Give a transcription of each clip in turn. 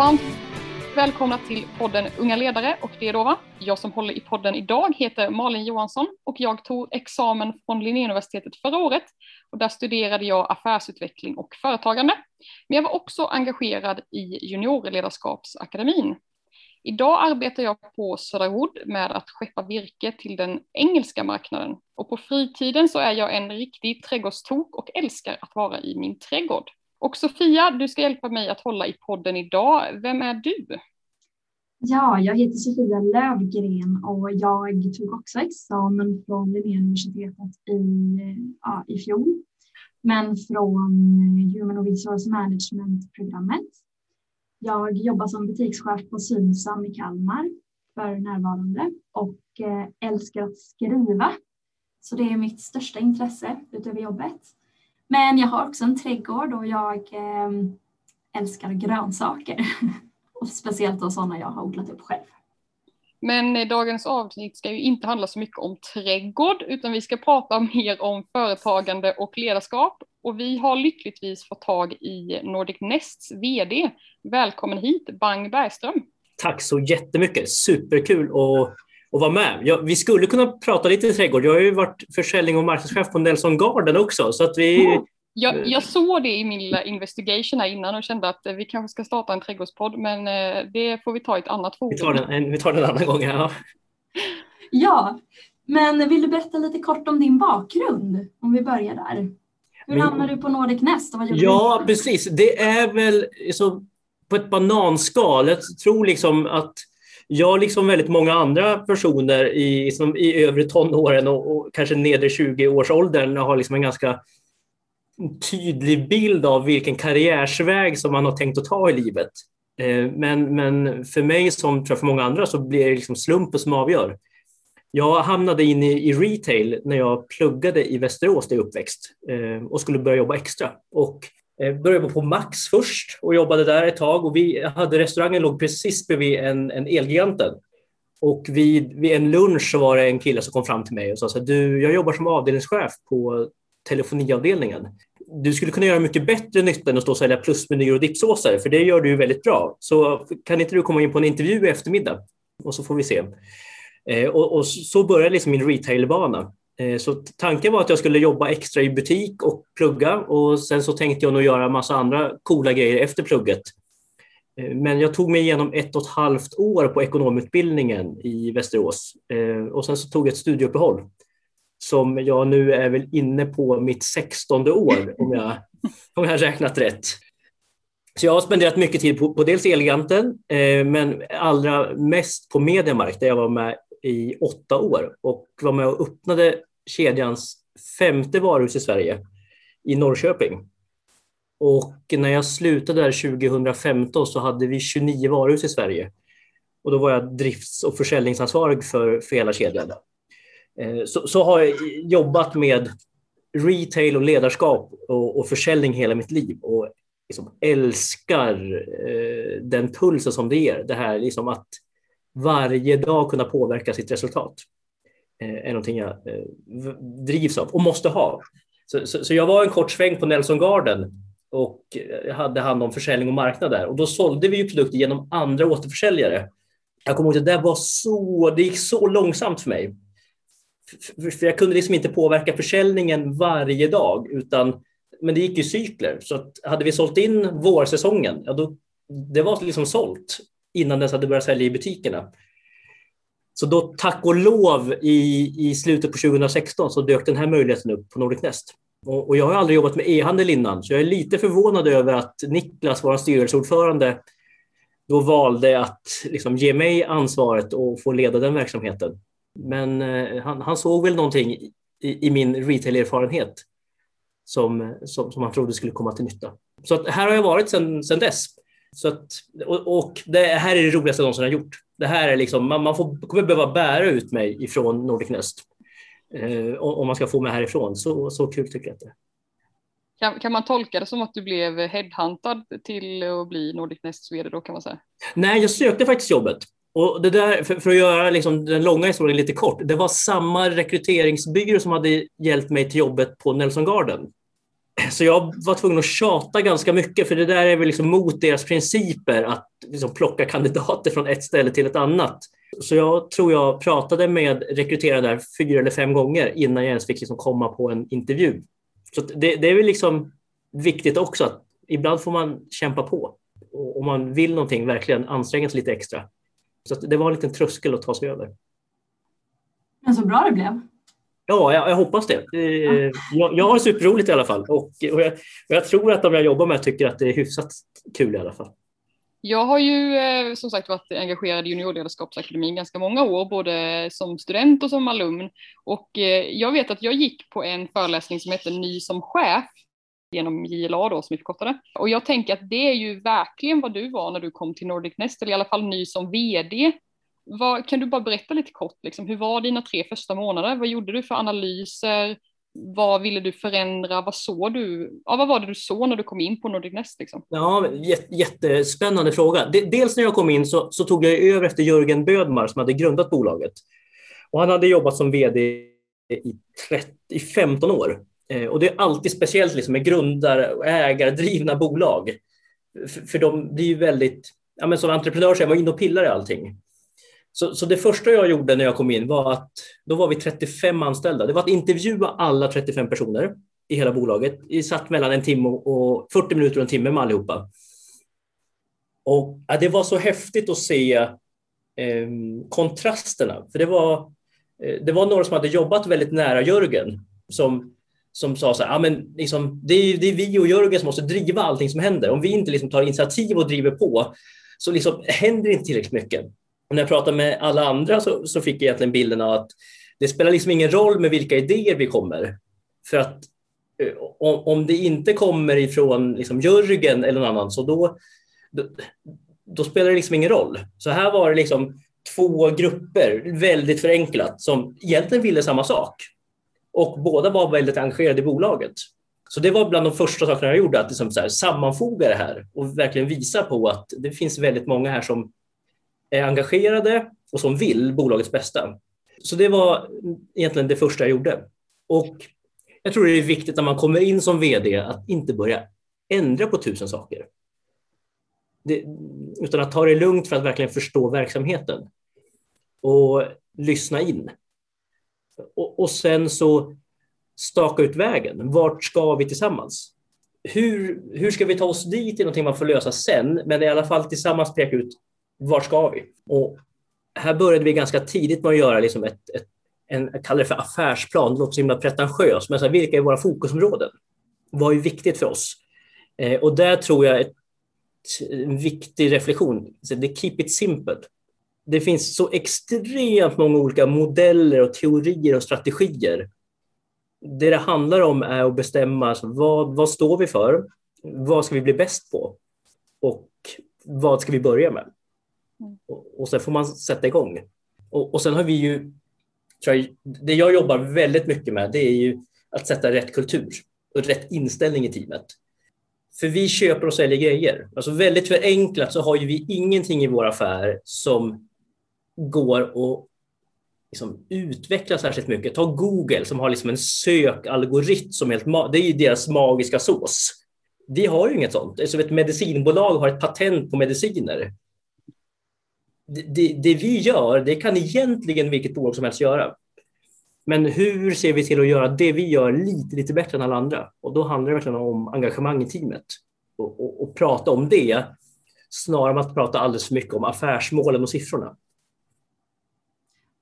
varmt välkomna till podden Unga ledare och det är då va? Jag som håller i podden idag heter Malin Johansson och jag tog examen från Linnéuniversitetet förra året och där studerade jag affärsutveckling och företagande. Men jag var också engagerad i juniorledarskapsakademin. Idag arbetar jag på Söderwood med att skeppa virke till den engelska marknaden och på fritiden så är jag en riktig trädgårdstok och älskar att vara i min trädgård. Och Sofia, du ska hjälpa mig att hålla i podden idag. Vem är du? Ja, jag heter Sofia Lövgren och jag tog också examen från Linnéuniversitetet i, ja, i fjol. Men från Human Resource Management-programmet. Jag jobbar som butikschef på Synsam i Kalmar för närvarande och eh, älskar att skriva. Så det är mitt största intresse utöver jobbet. Men jag har också en trädgård och jag eh, älskar grönsaker. och speciellt då sådana jag har odlat upp själv. Men eh, dagens avsnitt ska ju inte handla så mycket om trädgård, utan vi ska prata mer om företagande och ledarskap. Och vi har lyckligtvis fått tag i Nordic Nests VD. Välkommen hit, Bang Bergström. Tack så jättemycket, superkul att och vara med. Ja, vi skulle kunna prata lite trädgård. Jag har ju varit försäljning och marknadschef på Nelson Garden också. Så att vi... Oh, jag, jag, såg det i min lilla investigation här innan och kände att vi kanske ska starta en trädgårdspodd, men eh, det får vi ta i ett annat forum. Vi tar den, vi tar den en annan gång. Ja. ja, men vill du berätta lite kort om din bakgrund? Om vi börjar där. Hur men, hamnade du på Nordic Nest? Och vad ja, du? precis. Det är väl så på ett bananskal. Jag tror liksom att jag, liksom väldigt många andra personer i, som, i övre tonåren och, och kanske nedre 20-årsåldern har liksom en ganska tydlig bild av vilken karriärsväg som man har tänkt att ta i livet. Eh, men, men för mig, som tror jag för många andra, så blir det liksom slumpen som avgör. Jag hamnade in i, i, retail när jag pluggade i Västerås där jag är uppväxt eh, och skulle börja jobba extra. Och Eh, jag började på Max först och jobbade där ett tag och vi hade restaurangen låg precis bredvid en, en Elgiganten. Och vid, vid en lunch så var det en kille som kom fram till mig och sa så här, du, jag jobbar som avdelningschef på telefoniavdelningen. Du skulle kunna göra mycket bättre nytta än att stå och sälja plusmenyer och dipsåser, för det gör du väldigt bra. Så kan inte du komma in på en intervju i eftermiddag? Och så får vi se. Eh, och, och, så började liksom min retailbana. Eh, så tanken var att jag skulle jobba extra i butik och plugga och sen så tänkte jag nog göra massa andra coola grejer efter plugget. Eh, men jag tog mig igenom ett och ett halvt år på ekonomutbildningen i Västerås eh, och sen så tog jag ett studieuppehåll som jag nu är väl inne på mitt sextonde år om jag, om jag har räknat rätt. Så jag har spenderat mycket tid på, på dels Eleganten, men allra mest på Mediamark där jag var med i åtta år och var med och öppnade kedjans femte varuhus i Sverige, i Norrköping. Och när jag slutade där 2015 så hade vi 29 varuhus i Sverige. Och då var jag drifts och försäljningsansvarig för, för hela kedjan. Eh, så, så har jag jobbat med retail och ledarskap och, och försäljning hela mitt liv och liksom älskar eh, den pulsen som det ger. Det här liksom att varje dag kunna påverka sitt resultat. Eh, är någonting jag eh, drivs av och måste ha. Så, så, så, jag var en kort sväng på Nelson Garden och eh, hade hand om försäljning och marknad där och då sålde vi ju produkter genom andra återförsäljare. Jag kommer ihåg att det var så, det gick så långsamt för mig. För jag kunde liksom inte påverka försäljningen varje dag, utan, men det gick i cykler. Så att hade vi sålt in vårsäsongen, ja då, det var liksom sålt innan den hade börjat sälja i butikerna. Så då tack och lov i, i slutet på 2016 så dök den här möjligheten upp på Nordic Nest. Och, och jag har aldrig jobbat med e-handel innan, så jag är lite förvånad över att Niklas, vår styrelseordförande, då valde att liksom ge mig ansvaret och få leda den verksamheten. Men eh, han, han, såg väl någonting i, i min retail-erfarenhet som, som, som, han trodde skulle komma till nytta. Så att här har jag varit sedan dess. Så att, och, och, det här är det roligaste jag någonsin har gjort. Det här är liksom, man, man får, kommer behöva bära ut mig ifrån Nordic Nest eh, om man ska få mig härifrån. Så, så kul tycker jag att det är. Kan, kan man tolka det som att du blev headhuntad till att bli Nordic Nests vd då kan man säga? Nej, jag sökte faktiskt jobbet. Och det där, för, för att göra liksom den långa historien lite kort, det var samma rekryteringsbyrå som hade hjälpt mig till jobbet på Nelson Garden så jag var tvungen att tjata ganska mycket, för det där är väl liksom mot deras principer att liksom plocka kandidater från ett ställe till ett annat. Så jag tror jag pratade med rekryterare där fyra eller fem gånger innan jag ens fick liksom komma på en intervju. Så det, det är väl liksom viktigt också att ibland får man kämpa på. Och om man vill någonting, verkligen anstränga sig lite extra. Så det var en liten tröskel att ta sig över. Men så bra det blev. Ja, jag, jag hoppas det. Jag, jag har superroligt i alla fall och, och, jag, och jag tror att de jag jobbar med tycker att det är hyfsat kul i alla fall. Jag har ju eh, som sagt varit engagerad i juniorledarskapsakademin ganska många år, både som student och som alumn. Och eh, jag vet att jag gick på en föreläsning som hette Ny som chef genom JLA då som vi förkortade. Och jag tänker att det är ju verkligen vad du var när du kom till Nordic Nest, eller i alla fall ny som VD. Vad, kan du bara berätta lite kort, liksom, hur var dina tre första månader? Vad gjorde du för analyser? Vad ville du förändra? Vad såg du? Ja, vad var det du såg när du kom in på Nordic Nest? Liksom? Ja, jättespännande fråga. Dels när jag kom in så, så tog jag över efter Jörgen Bödmar som hade grundat bolaget. Och han hade jobbat som VD i, 30, i 15 år. Eh, och det är alltid speciellt liksom med grundare och ägardrivna bolag. För, för de blir ju väldigt, ja, men som entreprenör så jag man inne och pillade i allting. Så, så det första jag gjorde när jag kom in var att då var vi 35 anställda. Det var att intervjua alla 35 personer i hela bolaget. Vi satt mellan en timme och 40 minuter och en timme med allihopa. Och ja, det var så häftigt att se eh, kontrasterna. För det var, eh, det var några som hade jobbat väldigt nära Jörgen som, som sa så här, ah, men liksom, det, är, det är vi och Jörgen som måste driva allting som händer. Om vi inte liksom tar initiativ och driver på så liksom händer inte tillräckligt mycket. Och när jag pratade med alla andra så, så fick jag egentligen bilden av att det spelar liksom ingen roll med vilka idéer vi kommer. För att eh, om, om det inte kommer ifrån liksom Jörgen eller någon annan, så då, då, då, spelar det liksom ingen roll. Så här var det liksom två grupper, väldigt förenklat, som egentligen ville samma sak. Och båda var väldigt engagerade i bolaget. Så det var bland de första sakerna jag gjorde, att liksom så här, sammanfoga det här och verkligen visa på att det finns väldigt många här som är engagerade och som vill bolagets bästa. Så det var egentligen det första jag gjorde. Och jag tror det är viktigt när man kommer in som VD att inte börja ändra på tusen saker. Det, utan att ta det lugnt för att verkligen förstå verksamheten och lyssna in. Och, och sen så staka ut vägen. Vart ska vi tillsammans? Hur, hur ska vi ta oss dit är någonting man får lösa sen, men i alla fall tillsammans peka ut vart ska vi? Och här började vi ganska tidigt med att göra liksom ett, ett en, jag kallar det för affärsplan, det låter så himla pretentiöst, men så här, vilka är våra fokusområden? Vad är viktigt för oss? Eh, och där tror jag ett, en viktig reflektion, så det keep it simple. Det finns så extremt många olika modeller och teorier och strategier. Det det handlar om är att bestämma alltså, vad, vad står vi för? Vad ska vi bli bäst på? Och vad ska vi börja med? Mm. Och, och sen får man sätta igång. Och, och sen har vi ju, jag, det jag jobbar väldigt mycket med, det är ju att sätta rätt kultur och rätt inställning i teamet. För vi köper och säljer grejer. Alltså väldigt förenklat så har ju vi ingenting i vår affär som går att liksom utveckla särskilt mycket. Ta Google som har liksom en sökalgoritm som helt, det är ju deras magiska sås. Vi har ju inget sånt. Alltså ett medicinbolag har ett patent på mediciner det, det, vi gör, det kan egentligen vilket bolag som helst göra. Men hur ser vi till att göra det vi gör lite, lite bättre än alla andra? Och då handlar det verkligen om engagemang i teamet och, och, och prata om det snarare än att prata alldeles för mycket om affärsmålen och siffrorna.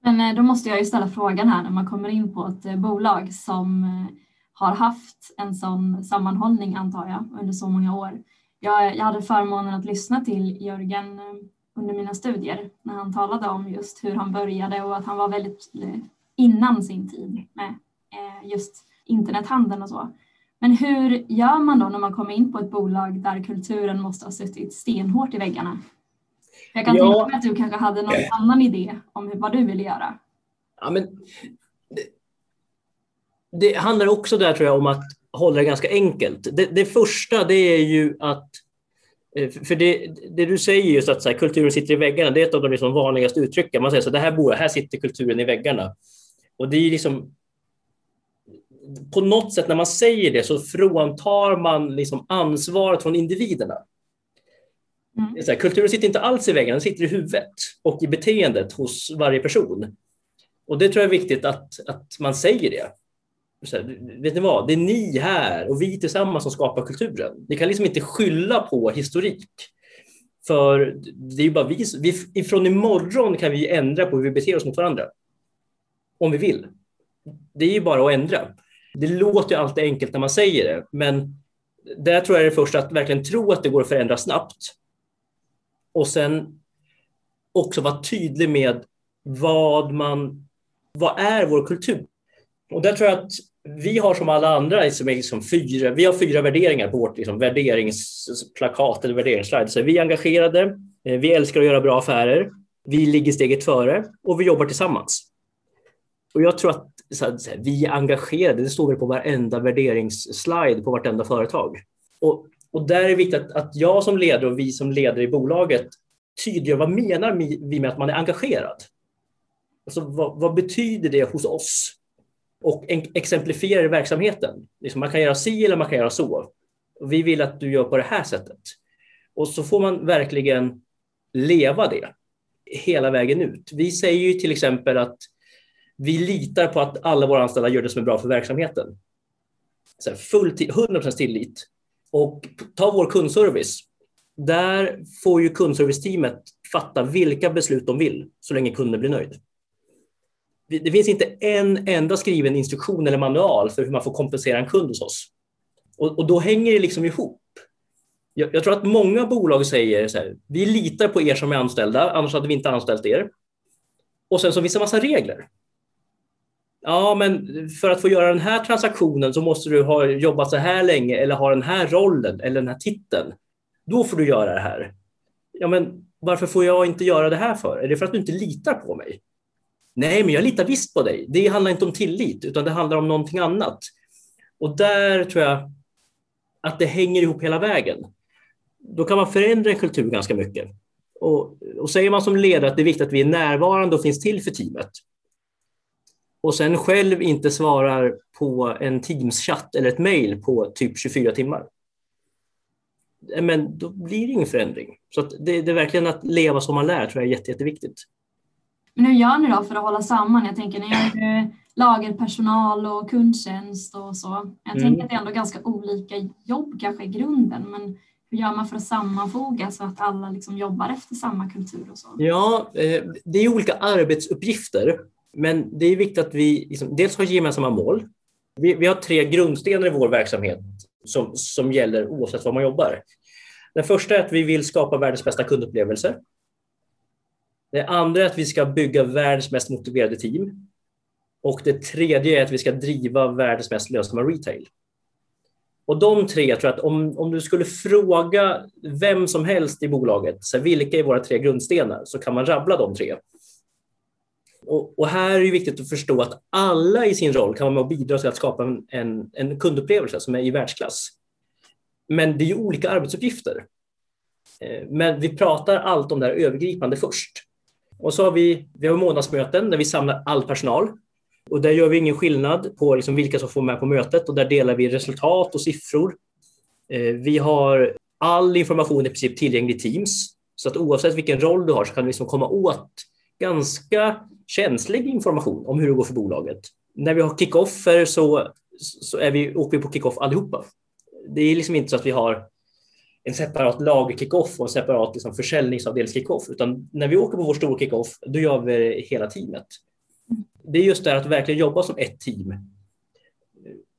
Men eh, då måste jag ju ställa frågan här när man kommer in på ett eh, bolag som eh, har haft en sån sammanhållning antar jag under så många år. Jag, jag hade förmånen att lyssna till Jörgen under mina studier när han talade om just hur han började och att han var väldigt eh, innan sin tid med eh, just internethandeln och så. Men hur gör man då när man kommer in på ett bolag där kulturen måste ha suttit stenhårt i väggarna? Jag kan ja. tänka mig att du kanske hade någon annan idé om vad du ville göra. Ja, men det, det handlar också där tror jag om att hålla det ganska enkelt. Det, det första det är ju att för det, det, du säger just att så här, kulturen sitter i väggarna, det är ett av de liksom vanligaste uttrycken. Man säger så det här, bor, här sitter kulturen i väggarna. Och det är liksom på något sätt när man säger det så fråntar man liksom ansvaret från individerna. Mm. Det är så här, kulturen sitter inte alls i väggen, den sitter i huvudet och i beteendet hos varje person. Och det tror jag är viktigt att, att man säger det. Så här, vet ni vad, det är ni här och vi tillsammans som skapar kulturen. Ni kan liksom inte skylla på historik. För det är ju bara vi, vi, ifrån imorgon kan vi ändra på hur vi beter oss mot varandra. Om vi vill. Det är ju bara att ändra. Det låter ju alltid enkelt när man säger det, men där tror jag det är först att verkligen tro att det går att förändra snabbt. Och sen också vara tydlig med vad man, vad är vår kultur? Och där tror jag att vi har som alla andra som är liksom fyra, vi har fyra värderingar på vårt liksom värderingsplakat eller värderingsslide. Så vi är engagerade, eh, vi älskar att göra bra affärer, vi ligger steget före och vi jobbar tillsammans. Och jag tror att så här, så här, vi är engagerade, det står väl på varenda värderingsslide på vartenda företag. Och, och där är det viktigt att, att jag som ledare och vi som ledare i bolaget tydliggör vad menar vi med att man är engagerad? Alltså, vad, vad betyder det hos oss? Och exemplifierar i verksamheten. Liksom man kan göra si eller man kan göra så. Vi vill att du gör på det här sättet. Och så får man verkligen leva det hela vägen ut. Vi säger ju till exempel att vi litar på att alla våra anställda gör det som är bra för verksamheten. Så full 100% tillit. Och ta vår kundservice. Där får ju kundserviceteamet fatta vilka beslut de vill så länge kunden blir nöjd. Det finns inte en enda skriven instruktion eller manual för hur man får kompensera en kund hos oss. Och, och då hänger det liksom ihop. Jag, jag, tror att många bolag säger så här, vi litar på er som är anställda, annars hade vi inte anställt er. Och sen så finns det en massa regler. Ja, men för att få göra den här transaktionen så måste du ha jobbat så här länge eller ha den här rollen eller den här titeln. Då får du göra det här. Ja, men varför får jag inte göra det här för? Är det för att du inte litar på mig? Nej, men jag litar visst på dig. Det handlar inte om tillit, utan det handlar om någonting annat. Och där tror jag att det hänger ihop hela vägen. Då kan man förändra en kultur ganska mycket. Och, och säger man som ledare att det är viktigt att vi är närvarande och finns till för teamet, och sen själv inte svarar på en Teams-chatt eller ett mejl på typ 24 timmar, men då blir det ingen förändring. Så det, det, är verkligen att leva som man lär tror jag är jätte, jätteviktigt. Men hur gör ni då för att hålla samman? Jag tänker ni har lagerpersonal och kundtjänst och så. Jag mm. tänker att det är ändå ganska olika jobb kanske i grunden, men hur gör man för att sammanfoga så att alla liksom jobbar efter samma kultur och så? Ja, eh, det är olika arbetsuppgifter men det är viktigt att vi liksom, dels har gemensamma mål. Vi, vi, har tre grundstenar i vår verksamhet som, som gäller oavsett var man jobbar. Den första är att vi vill skapa världens bästa kundupplevelser. Det andra är att vi ska bygga världens mest motiverade team. Och det tredje är att vi ska driva världens mest lönsamma retail. Och de tre, jag tror att om, om du skulle fråga vem som helst i bolaget, så vilka är våra tre grundstenar, så kan man rabbla de tre. Och, och, här är det viktigt att förstå att alla i sin roll kan vara med och bidra till att skapa en, en, en kundupplevelse som är i världsklass. Men det är ju olika arbetsuppgifter. Eh, men vi pratar allt om det här övergripande först. Och så har vi, vi har månadsmöten där vi samlar all personal. Och där gör vi ingen skillnad på liksom vilka som får med på mötet och där delar vi resultat och siffror. Eh, vi har all information i princip tillgänglig i Teams. Så att oavsett vilken roll du har så kan du liksom komma åt ganska känslig information om hur det går för bolaget. När vi har kickoffer så, så är vi, åker vi på kickoff allihopa. Det är liksom inte så att vi har en separat lager-kickoff och en separat liksom, försäljningsavdelnings-kickoff, utan när vi åker på vår stora kickoff, då gör vi hela teamet. Det är just det att verkligen jobba som ett team.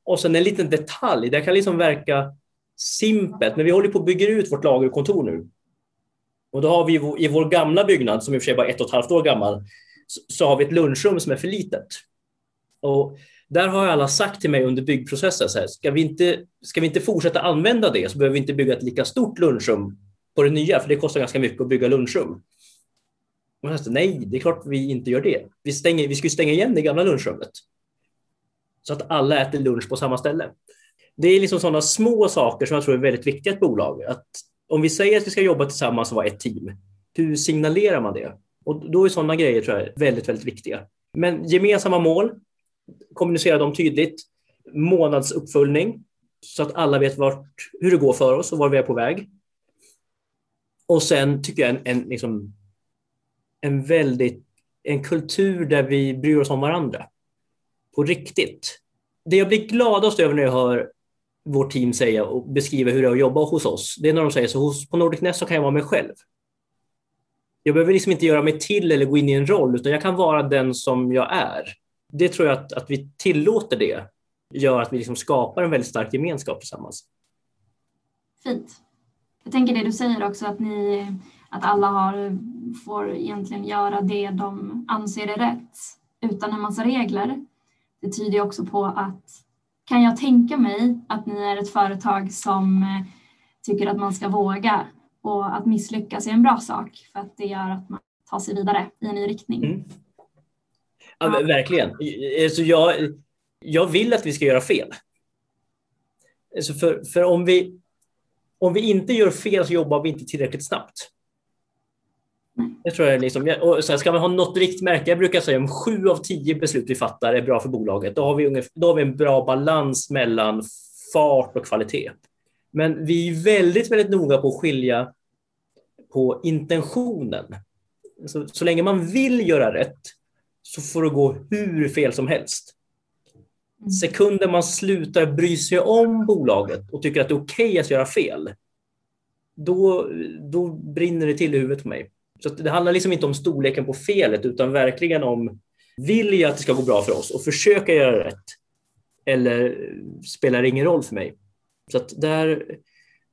Och sen en liten detalj, det kan liksom verka simpelt, men vi håller på att bygga ut vårt lagerkontor nu. Och då har vi i vår gamla byggnad, som i och för sig bara ett och ett halvt år gammal, så har vi ett lunchrum som är för litet. Och där har alla sagt till mig under byggprocessen, så här, ska, vi inte, ska vi inte fortsätta använda det så behöver vi inte bygga ett lika stort lunchrum på det nya, för det kostar ganska mycket att bygga lunchrum. Och jag sa, nej, det är klart vi inte gör det. Vi, stänger, vi ska stänga igen det gamla lunchrummet. Så att alla äter lunch på samma ställe. Det är liksom sådana små saker som jag tror är väldigt viktiga i ett bolag. Att om vi säger att vi ska jobba tillsammans och vara ett team, hur signalerar man det? Och då är sådana grejer tror jag väldigt, väldigt viktiga. Men gemensamma mål, kommunicera dem tydligt. månadsuppföljning så att alla vet vart, hur det går för oss och var vi är på väg. Och sen tycker jag en, en, liksom, en väldigt en kultur där vi bryr oss om varandra. På riktigt. Det jag blir gladast över när jag hör vårt team säga och beskriva hur det är att jobba hos oss, det är när de säger så hos, på Nordic Nest så kan jag vara mig själv. Jag behöver liksom inte göra mig till eller gå in i en roll, utan jag kan vara den som jag är. Det tror jag att, att vi tillåter det gör att vi liksom skapar en väldigt stark gemenskap tillsammans. Fint. Jag tänker det du säger också att, ni, att alla har, får egentligen göra det de anser är rätt utan en massa regler. Det tyder också på att kan jag tänka mig att ni är ett företag som eh, tycker att man ska våga och att misslyckas är en bra sak för att det gör att man tar sig vidare i en ny riktning. Mm. Ja, verkligen. Alltså jag, jag vill att vi ska göra fel. Alltså för, för om, vi, om vi inte gör fel så jobbar vi inte tillräckligt snabbt. Det tror jag liksom, och sen ska man ha något riktmärke. Jag brukar säga om sju av tio beslut vi fattar är bra för bolaget, då har vi, ungefär, då har vi en bra balans mellan fart och kvalitet. Men vi är väldigt, väldigt noga på att skilja på intentionen. Så, så länge man vill göra rätt så får det gå hur fel som helst. Mm. Sekunden man slutar bry sig om bolaget och tycker att det är okej okay att göra fel, då, då brinner det till i huvudet på mig. Så det handlar liksom inte om storleken på felet utan verkligen om vill jag att det ska gå bra för oss och försöka göra rätt eller spelar det ingen roll för mig? Så att där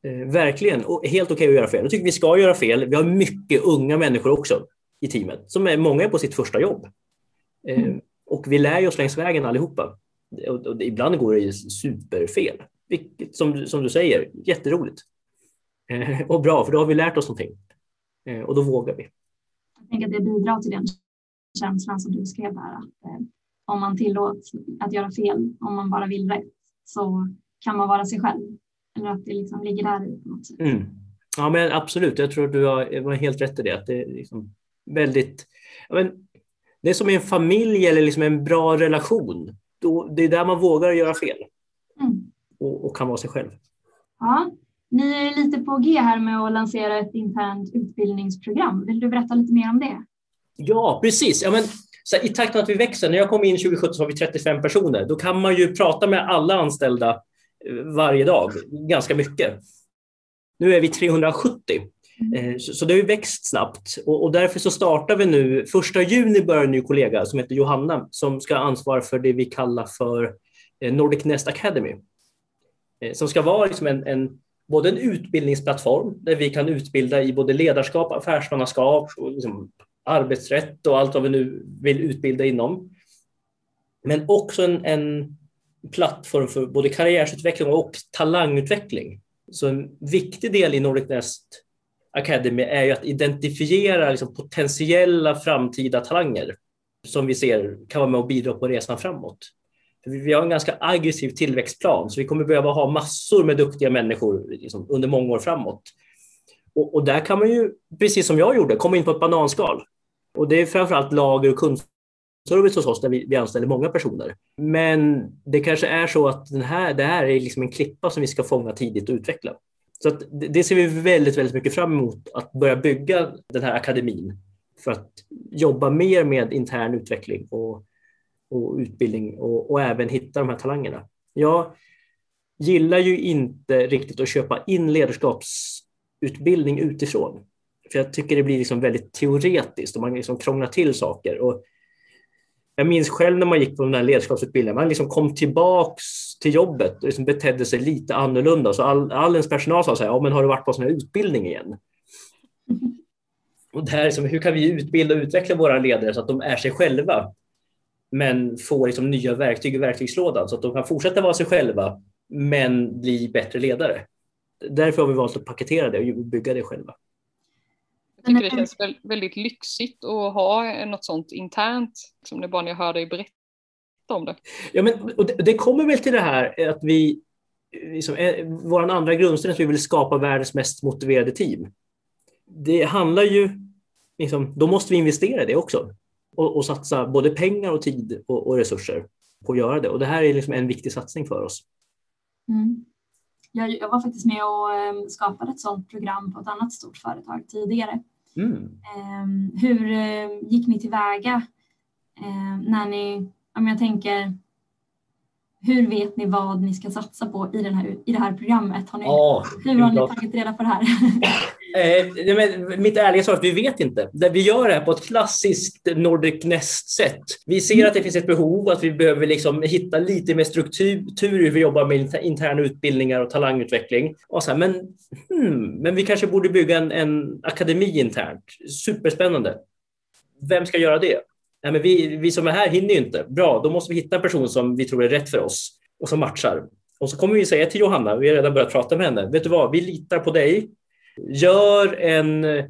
eh, verkligen helt okej okay att göra fel. Jag tycker vi ska göra fel. Vi har mycket unga människor också i teamet som är många är på sitt första jobb. Eh, och vi lär oss längs vägen allihopa. Och, och ibland går det superfel, vilket som, som du säger, jätteroligt. Eh, och bra, för då har vi lärt oss någonting. Eh, och då vågar vi. Jag tänker att det bidrar till den känslan som du skrev där, att om man tillåts att göra fel, om man bara vill rätt, så kan man vara sig själv. Eller att det liksom ligger där i på något sätt. Mm. Ja, men absolut. Jag tror du har helt rätt i det. Att det är liksom väldigt... Men, det är som en familj eller liksom en bra relation. Då, det är där man vågar göra fel mm. och, och, kan vara sig själv. Ja, ni är lite på G här med att lansera ett internt utbildningsprogram. Vill du berätta lite mer om det? Ja, precis. Ja, men, så I takt med att vi växer, när jag kom in 2017 så var vi 35 personer. Då kan man ju prata med alla anställda eh, varje dag, ganska mycket. Nu är vi 370. Mm. Eh, så det har ju växt snabbt och därför så startar vi nu, första juni börjar en ny kollega som heter Johanna som ska ansvara för det vi kallar för eh, Nordic Nest Academy. Eh, som ska vara liksom en, en både en utbildningsplattform där vi kan utbilda i både ledarskap, affärsmannaskap, och liksom arbetsrätt och allt vad vi nu vill utbilda inom. Men också en, en plattform för både karriärsutveckling och talangutveckling. Så en viktig del i Nordic Nest Academy är ju att identifiera liksom potentiella framtida talanger som vi ser kan vara med och bidra på resan framåt. Vi har en ganska aggressiv tillväxtplan, så vi kommer behöva ha massor med duktiga människor liksom, under många år framåt. Och, och, där kan man ju, precis som jag gjorde, komma in på ett bananskal. Och det är framförallt lager och kundservice hos oss där vi, vi anställer många personer. Men det kanske är så att den här, det här är liksom en klippa som vi ska fånga tidigt och utveckla. Så att det ser vi väldigt, väldigt mycket fram emot, att börja bygga den här akademin för att jobba mer med intern utveckling och och utbildning och, och även hitta de här talangerna. Jag gillar ju inte riktigt att köpa in ledarskapsutbildning utifrån. För jag tycker det blir liksom väldigt teoretiskt och man liksom krånglar till saker. Och jag minns själv när man gick på den här ledarskapsutbildningen, man liksom kom tillbaks till jobbet och liksom betedde sig lite annorlunda. Så all, all ens personal sa så här, ja, men har du varit på sån här utbildning igen? Och det här liksom, hur kan vi utbilda och utveckla våra ledare så att de är sig själva? men får liksom nya verktyg i verktygslådan så att de kan fortsätta vara sig själva men bli bättre ledare. Därför har vi valt att paketera det och bygga det själva. Jag tycker det känns väldigt lyxigt att ha något sånt internt, som det bara när jag hör dig berätta om det. Ja, men, och det, det kommer väl till det här att vi, liksom, eh, vår andra grundsten är att vi vill skapa världens mest motiverade team. Det handlar ju, liksom, då måste vi investera i det också och, och satsa både pengar och tid och, och, resurser. på att göra det. Och det här är liksom en viktig satsning för oss. Mm. Jag, jag, var faktiskt med och ehm, skapade ett sådant program på ett annat stort företag tidigare. Mm. Um, hur uh, gick ni tillväga uh, när ni, om jag tänker, hur vet ni vad ni ska satsa på i, den här, i det här programmet? Har ni, oh, hur har ni tagit reda på det här? Eh, men mitt ärliga svar är att vi vet inte. Vi gör det här på ett klassiskt Nordic Nest-sätt. Vi ser mm. att det finns ett behov, att vi behöver liksom hitta lite mer struktur hur vi jobbar med interna utbildningar och talangutveckling. Och så här, men, hmm, men vi kanske borde bygga en, en akademi internt. Superspännande. Vem ska göra det? Nej, men vi, vi som är här hinner ju inte. Bra, då måste vi hitta en person som vi tror är rätt för oss och som matchar. Och så kommer vi säga till Johanna, vi har redan börjat prata med henne, vet du vad, vi litar på dig. Gör en eh,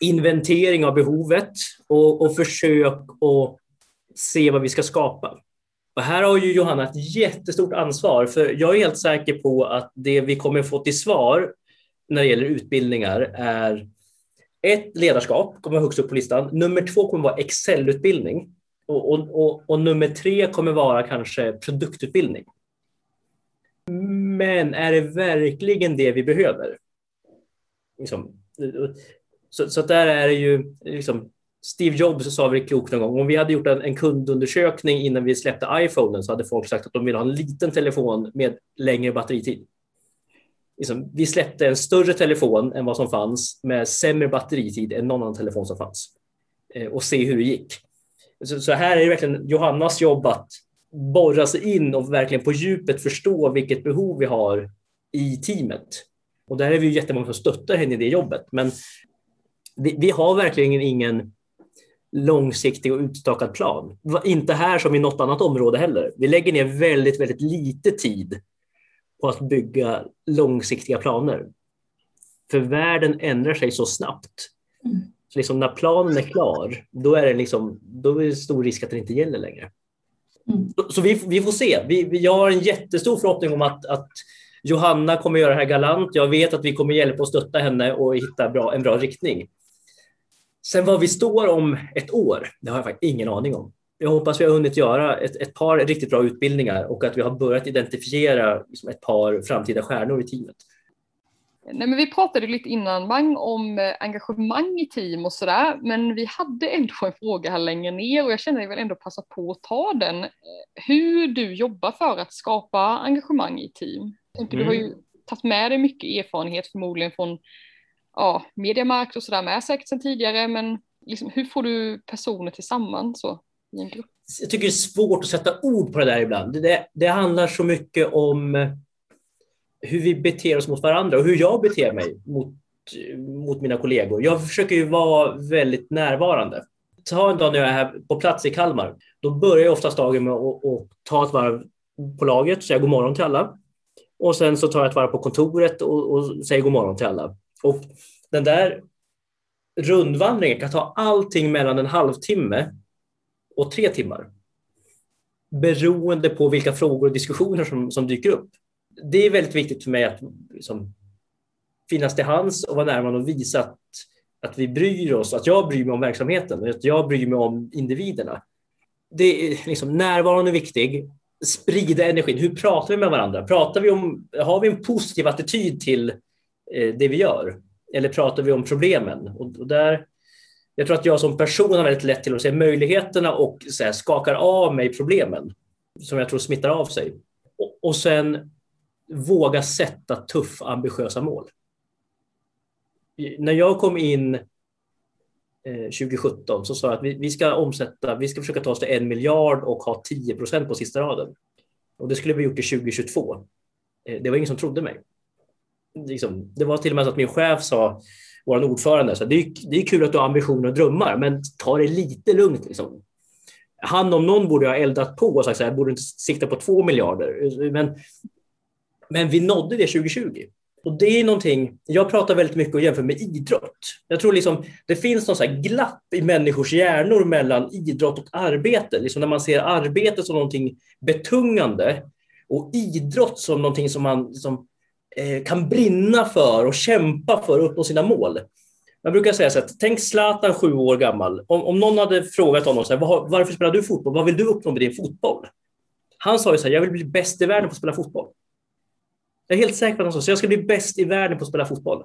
inventering av behovet och, och försök att se vad vi ska skapa. Och här har ju Johanna ett jättestort ansvar, för jag är helt säker på att det vi kommer få till svar när det gäller utbildningar är ett, ledarskap kommer vara högst upp på listan. Nummer två kommer vara Excel-utbildning. Och, och, och, och, nummer tre kommer vara kanske produktutbildning. Men är det verkligen det vi behöver? Liksom, så, så där är det ju, liksom, Steve Jobs sa väl klokt någon gång, om vi hade gjort en, en, kundundersökning innan vi släppte iPhonen så hade folk sagt att de vill ha en liten telefon med längre batteritid. Liksom, vi släppte en större telefon än vad som fanns med sämre batteritid än någon annan telefon som fanns eh, och se hur det gick. Så, så, här är det verkligen Johannas jobb att borra sig in och verkligen på djupet förstå vilket behov vi har i teamet. Och där är vi jättemånga som stöttar henne i det jobbet. Men vi, vi har verkligen ingen långsiktig och utstakad plan. Inte här som i något annat område heller. Vi lägger ner väldigt, väldigt lite tid på att bygga långsiktiga planer. För världen ändrar sig så snabbt. Mm. Så liksom när planen är klar, då är det, liksom, då är det stor risk att den inte gäller längre. Mm. Så, så vi, vi, får se. Vi, jag har en jättestor förhoppning om att, att Johanna kommer göra det här galant. Jag vet att vi kommer hjälpa och stötta henne och hitta bra, en bra riktning. Sen var vi står om ett år, det har jag faktiskt ingen aning om. Jag hoppas vi har hunnit göra ett, ett par riktigt bra utbildningar och att vi har börjat identifiera liksom ett par framtida stjärnor i teamet. Nej, men vi pratade lite innan Mang om eh, engagemang i team och sådär, men vi hade ändå en fråga här längre ner och jag känner att jag vill ändå passa på att ta den. Eh, hur du jobbar för att skapa engagemang i team. Mm. Du har ju mm. tagit med dig mycket erfarenhet förmodligen från ja, mediamarkt och sådär med säkert sedan tidigare, men liksom, hur får du personer tillsammans så, i en grupp? Jag tycker det är svårt att sätta ord på det där ibland. Det, det handlar så mycket om hur vi beter oss mot varandra och hur jag beter mig mot, mot mina kollegor. Jag försöker ju vara väldigt närvarande. Ta en dag när jag är här på plats i Kalmar. Då börjar jag oftast dagen med att, att ta ett varv på laget, säga god morgon till alla. Och sen så tar jag ett varv på kontoret och, och säger god morgon till alla. Och den där rundvandringen kan ta allting mellan en halvtimme och tre timmar. Beroende på vilka frågor och diskussioner som, som dyker upp det är väldigt viktigt för mig att liksom, finnas till hands och vara närvarande och visa att, att vi bryr oss, att jag bryr mig om verksamheten och att jag bryr mig om individerna. Det är liksom, närvaron är viktig. Sprida energin. Hur pratar vi med varandra? Pratar vi om, har vi en positiv attityd till eh, det vi gör? Eller pratar vi om problemen? Och, där, jag tror att jag som person har väldigt lätt till att se möjligheterna och så här, skakar av mig problemen som jag tror smittar av sig. Och, och sen våga sätta tuffa, ambitiösa mål. När jag kom in Eh, 2017 så sa jag att vi, ska omsätta, vi ska försöka ta oss till en miljard och ha 10 procent på sista raden. Och det skulle vi gjort till 2022. Eh, det var ingen som trodde mig. Liksom, det var till och med så att min chef sa, vår ordförande, så det, är, det är kul att du har ambitioner och drömmar, men ta det lite lugnt. Liksom. Han om någon borde ha eldat på och sagt så här, borde inte sikta på två miljarder. Men men vi nådde det 2020. Och det är någonting, jag pratar väldigt mycket och jämför med idrott. Jag tror liksom, det finns någon så glapp i människors hjärnor mellan idrott och arbete. Liksom när man ser arbete som någonting betungande och idrott som någonting som man liksom, eh, kan brinna för och kämpa för att uppnå sina mål. Man brukar säga så här, tänk Zlatan sju år gammal. Om, om någon hade frågat honom så här, var, varför spelar du fotboll? Vad vill du uppnå med din fotboll? Han sa ju så här, jag vill bli bäst i världen på att spela fotboll. Jag är helt säker på att han sa så. Jag ska bli bäst i världen på att spela fotboll.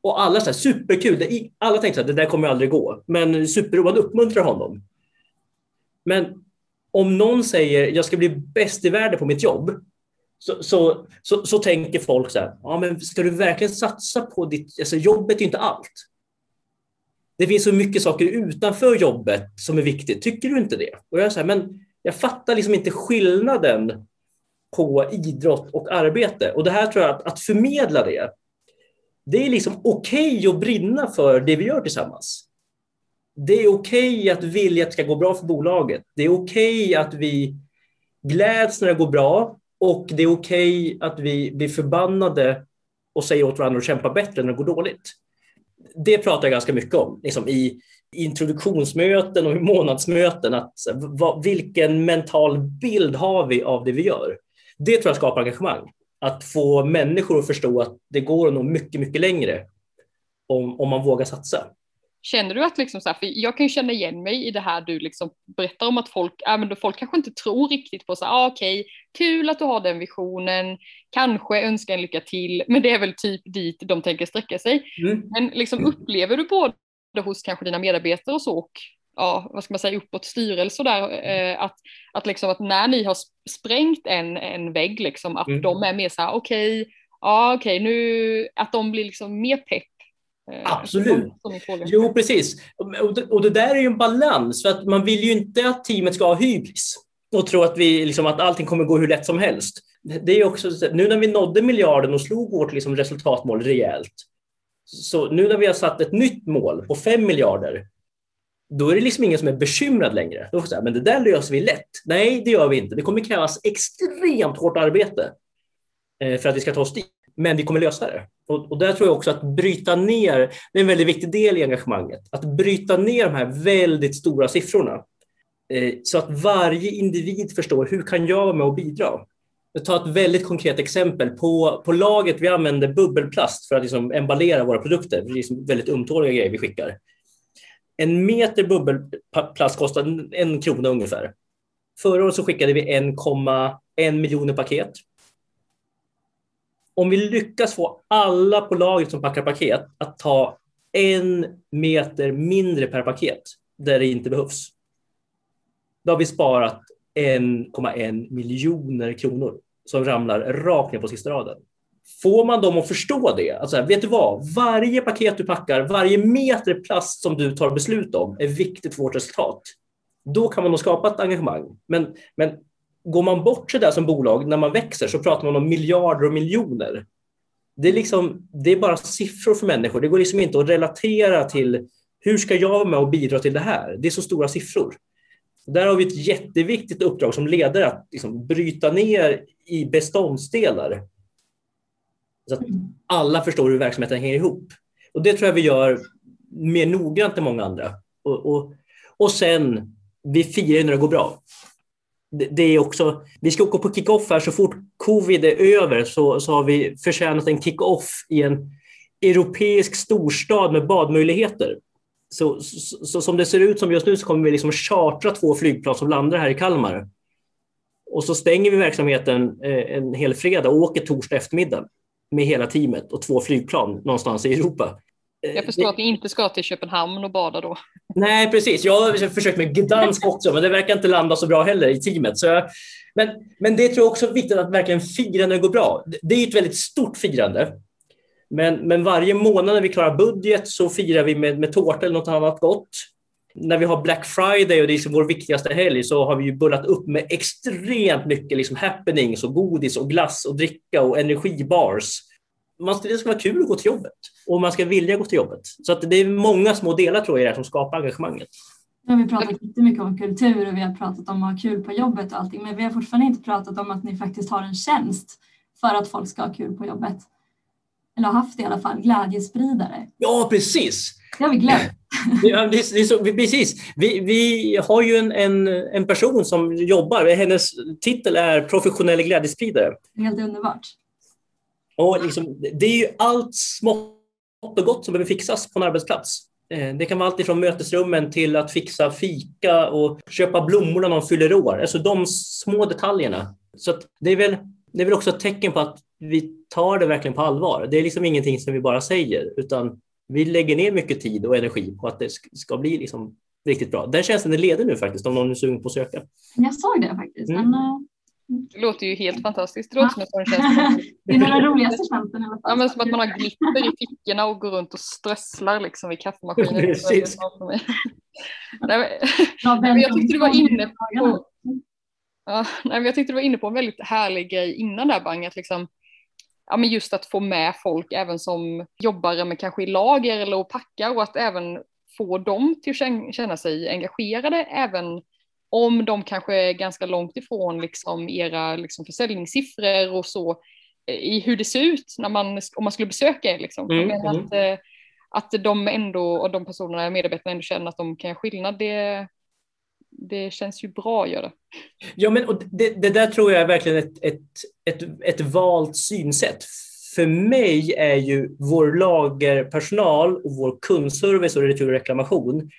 Och alla så här, superkul. Alla tänkte att det där kommer aldrig gå. Men superroligt, uppmuntrar honom. Men om någon säger jag ska bli bäst i världen på mitt jobb, så, så, så, så tänker folk så här, ja, men ska du verkligen satsa på ditt... Alltså, jobbet är inte allt. Det finns så mycket saker utanför jobbet som är viktigt. Tycker du inte det? Och jag, så här, men jag fattar liksom inte skillnaden på idrott och arbete. Och det här tror jag att, att förmedla det, det är liksom okej okay att brinna för det vi gör tillsammans. Det är okej okay att vilja att det ska gå bra för bolaget. Det är okej okay att vi gläds när det går bra och det är okej okay att vi blir förbannade och säger åt varandra att kämpa bättre när det går dåligt. Det pratar jag ganska mycket om liksom i introduktionsmöten och i månadsmöten. Att, vilken mental bild har vi av det vi gör? Det tror jag skapar engagemang. Att få människor att förstå att det går att nå mycket, mycket längre om, om man vågar satsa. Känner du att liksom så här, för jag kan ju känna igen mig i det här du liksom berättar om att folk, äh, men folk kanske inte tror riktigt på så ah, okej, okay, kul att du har den visionen, kanske önska en lycka till, men det är väl typ dit de tänker sträcka sig. Mm. Men liksom upplever du både hos kanske dina medarbetare och så och ja, vad ska man säga, uppåt och där, eh, att, att, liksom, att när ni har sprängt en, en vägg, liksom, att mm. de är mer så här, okej, okay, ja okej, okay, nu, att de blir liksom mer pepp Eh, Absolut. Jo, precis. Och det där är ju en balans, för att man vill ju inte att teamet ska ha hybris och tro att, vi, liksom, att allting kommer gå hur lätt som helst. Det är också, nu när vi nådde miljarden och slog vårt liksom, resultatmål rejält, så nu när vi har satt ett nytt mål på 5 miljarder, då är det liksom ingen som är bekymrad längre. Då får säga, men det där löser vi lätt. Nej, det gör vi inte. Det kommer krävas extremt hårt arbete eh, för att vi ska ta oss dit. Men vi kommer lösa det. Och, och där tror jag också att bryta ner, det är en väldigt viktig del i engagemanget, att bryta ner de här väldigt stora siffrorna eh, så att varje individ förstår hur kan jag vara med och bidra. Jag tar ett väldigt konkret exempel. På, på laget vi använder bubbelplast för att liksom emballera våra produkter. Det är liksom väldigt ömtåliga grejer vi skickar. En meter bubbelplast kostar en krona ungefär. Förra året så skickade vi 1,1 miljoner paket om vi lyckas få alla på laget som packar paket att ta en meter mindre per paket där det inte behövs. Då har vi sparat 1,1 miljoner kronor som ramlar rakt ner på sista raden. Får man dem att förstå det, alltså, vet du vad, varje paket du packar, varje meter plast som du tar beslut om är viktigt för vårt resultat. Då kan man nog skapa ett engagemang. Men, men går man bort sig där som bolag när man växer så pratar man om miljarder och miljoner. Det är, liksom, det är bara siffror för människor. Det går liksom inte att relatera till hur ska jag vara med och bidra till det här? Det är så stora siffror. Där har vi ett jätteviktigt uppdrag som ledare att liksom bryta ner i beståndsdelar så att alla förstår hur verksamheten hänger ihop. Och Det tror jag vi gör mer noggrant än många andra. Och, och, och sen, vi firar när det går bra det är också, vi ska åka på kick-off här så fort covid är över så, så har vi förtjänat en kick-off i en europeisk storstad med badmöjligheter. Så, så, så, som det ser ut som just nu så kommer vi liksom chartra två flygplan som landar här i Kalmar. Och så stänger vi verksamheten eh, en hel fredag och åker torsdag eftermiddag med hela teamet och två flygplan någonstans i Europa. Eh, jag förstår att ni inte ska till Köpenhamn och bada då. Nej, precis. Jag har försökt med Gdansk också, men det verkar inte landa så bra heller i teamet. Så jag... men, men det tror jag också är viktigt att verkligen fira när det går bra. Det är ett väldigt stort firande. Men, men varje månad när vi klarar budget så firar vi med, med tårta eller något annat gott. När vi har Black Friday och det är liksom vår viktigaste helg så har vi ju bullat upp med extremt mycket liksom happenings och godis och glass och dricka och energibars man ska, det ska vara kul att gå till jobbet och man ska vilja gå till jobbet. Så att det är många små delar tror jag som skapar engagemanget. Nu har vi pratat jättemycket om kultur och vi har pratat om att ha kul på jobbet och allting, men vi har fortfarande inte pratat om att ni faktiskt har en tjänst för att folk ska ha kul på jobbet. Eller har haft det i alla fall, glädjespridare. Ja, precis. Det har vi glömt. Ja, det är så, precis. Vi, vi har ju en, en, en person som jobbar, hennes titel är professionell glädjespridare. Helt underbart. Och liksom, det är ju allt smått och gott som behöver fixas på en arbetsplats. Eh, det kan vara allt ifrån mötesrummen till att fixa fika och köpa blommor när någon fyller år. Alltså de små detaljerna. Så det, är väl, det är väl också ett tecken på att vi tar det verkligen på allvar. Det är liksom ingenting som vi bara säger, utan vi lägger ner mycket tid och energi på att det ska bli liksom riktigt bra. Den tjänsten är ledig nu faktiskt, om någon är sugen på att söka. Jag såg det faktiskt. Mm. Men, uh... Det låter ju helt fantastiskt. Det låter som en tjänst. det är den roligaste tjänsten. Ja, men som att man har glitter i fickorna och går runt och strösslar liksom vid kaffemaskinen. Precis. nej, men, jag tyckte du var inne på Ja, nej, jag tyckte du var inne på en väldigt härlig grej innan där Bang, att liksom, ja, men just att få med folk även som jobbar med kanske i lager eller och packar och att även få dem till att känna sig engagerade även om de kanske är ganska långt ifrån liksom era liksom försäljningssiffror och så eh, i hur det ser ut när man, om man skulle besöka er. Liksom. Mm, mm. Att, eh, att de ändå, och de personerna, medarbetarna ändå känner att de kan göra skillnad, det, det känns ju bra att göra. Ja, men och det, det där tror jag är verkligen ett, ett, ett, ett valt synsätt. För mig är ju vår lagerpersonal och vår kundservice och retur och reklamation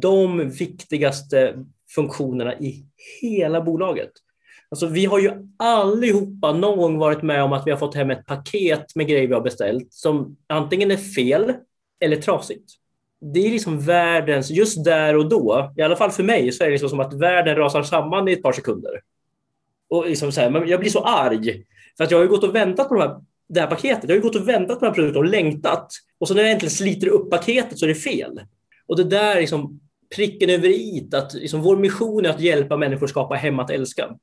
de viktigaste funktionerna i hela bolaget. Alltså, vi har ju allihopa någon gång varit med om att vi har fått hem ett paket med grejer vi har beställt som antingen är fel eller trasigt det är liksom världens, just där och då, i alla fall för mig, så är det liksom som att världen rasar samman i ett par sekunder. Och liksom så här, jag blir så arg. För att jag har ju gått och väntat på de här, det här paketet. Jag har ju gått och väntat på de här produkterna och längtat. Och så när jag äntligen sliter upp paketet så är det fel. Och det där är liksom pricken över i att liksom vår mission är att hjälpa människor att skapa hem att älska.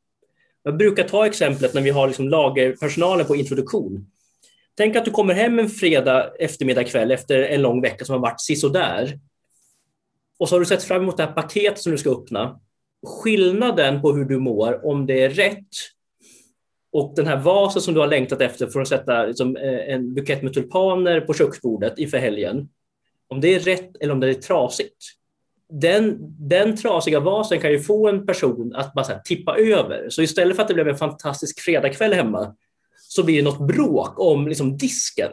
Jag brukar ta exemplet när vi har liksom lagerpersonalen på introduktion. Tänk att du kommer hem en fredag eftermiddag kväll efter en lång vecka som har varit sisådär. Och så har du sett fram emot det här paketet som du ska öppna. Skillnaden på hur du mår, om det är rätt och den här vasen som du har längtat efter för att sätta liksom, eh, en bukett med tulpaner på köksbordet inför helgen. Om det är rätt eller om det är trasigt. Den, den trasiga vasen kan ju få en person att bara här, tippa över. Så istället för att det blev en fantastisk fredagkväll hemma så blir det något bråk om liksom, disken.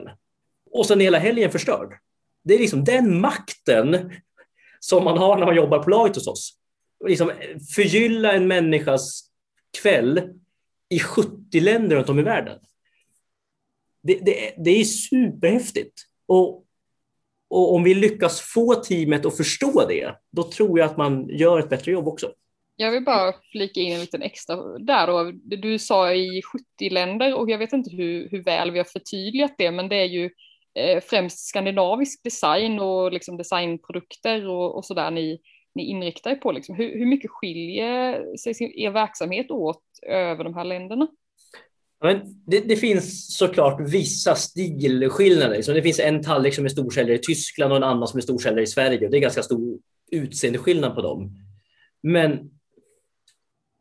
Och sen är hela helgen förstörd. Det är liksom den makten som man har när man jobbar på laget hos oss. Liksom förgylla en människas kväll i 70 länder runt om i världen. Det, det, det är superhäftigt. Och, och om vi lyckas få teamet att förstå det, då tror jag att man gör ett bättre jobb också. Jag vill bara flika in en liten extra där då. Du sa i 70 länder och jag vet inte hur, hur väl vi har förtydligat det, men det är ju eh, främst skandinavisk design och liksom designprodukter och, och sådär ni, ni inriktar er på. Liksom. Hur, hur mycket skiljer sig er verksamhet åt över de här länderna? Men det, det, finns såklart vissa stilskillnader. Så det finns en tallrik som är storsäljare i Tyskland och en annan som är storsäljare i Sverige. Det är ganska stor utseendeskillnad på dem. Men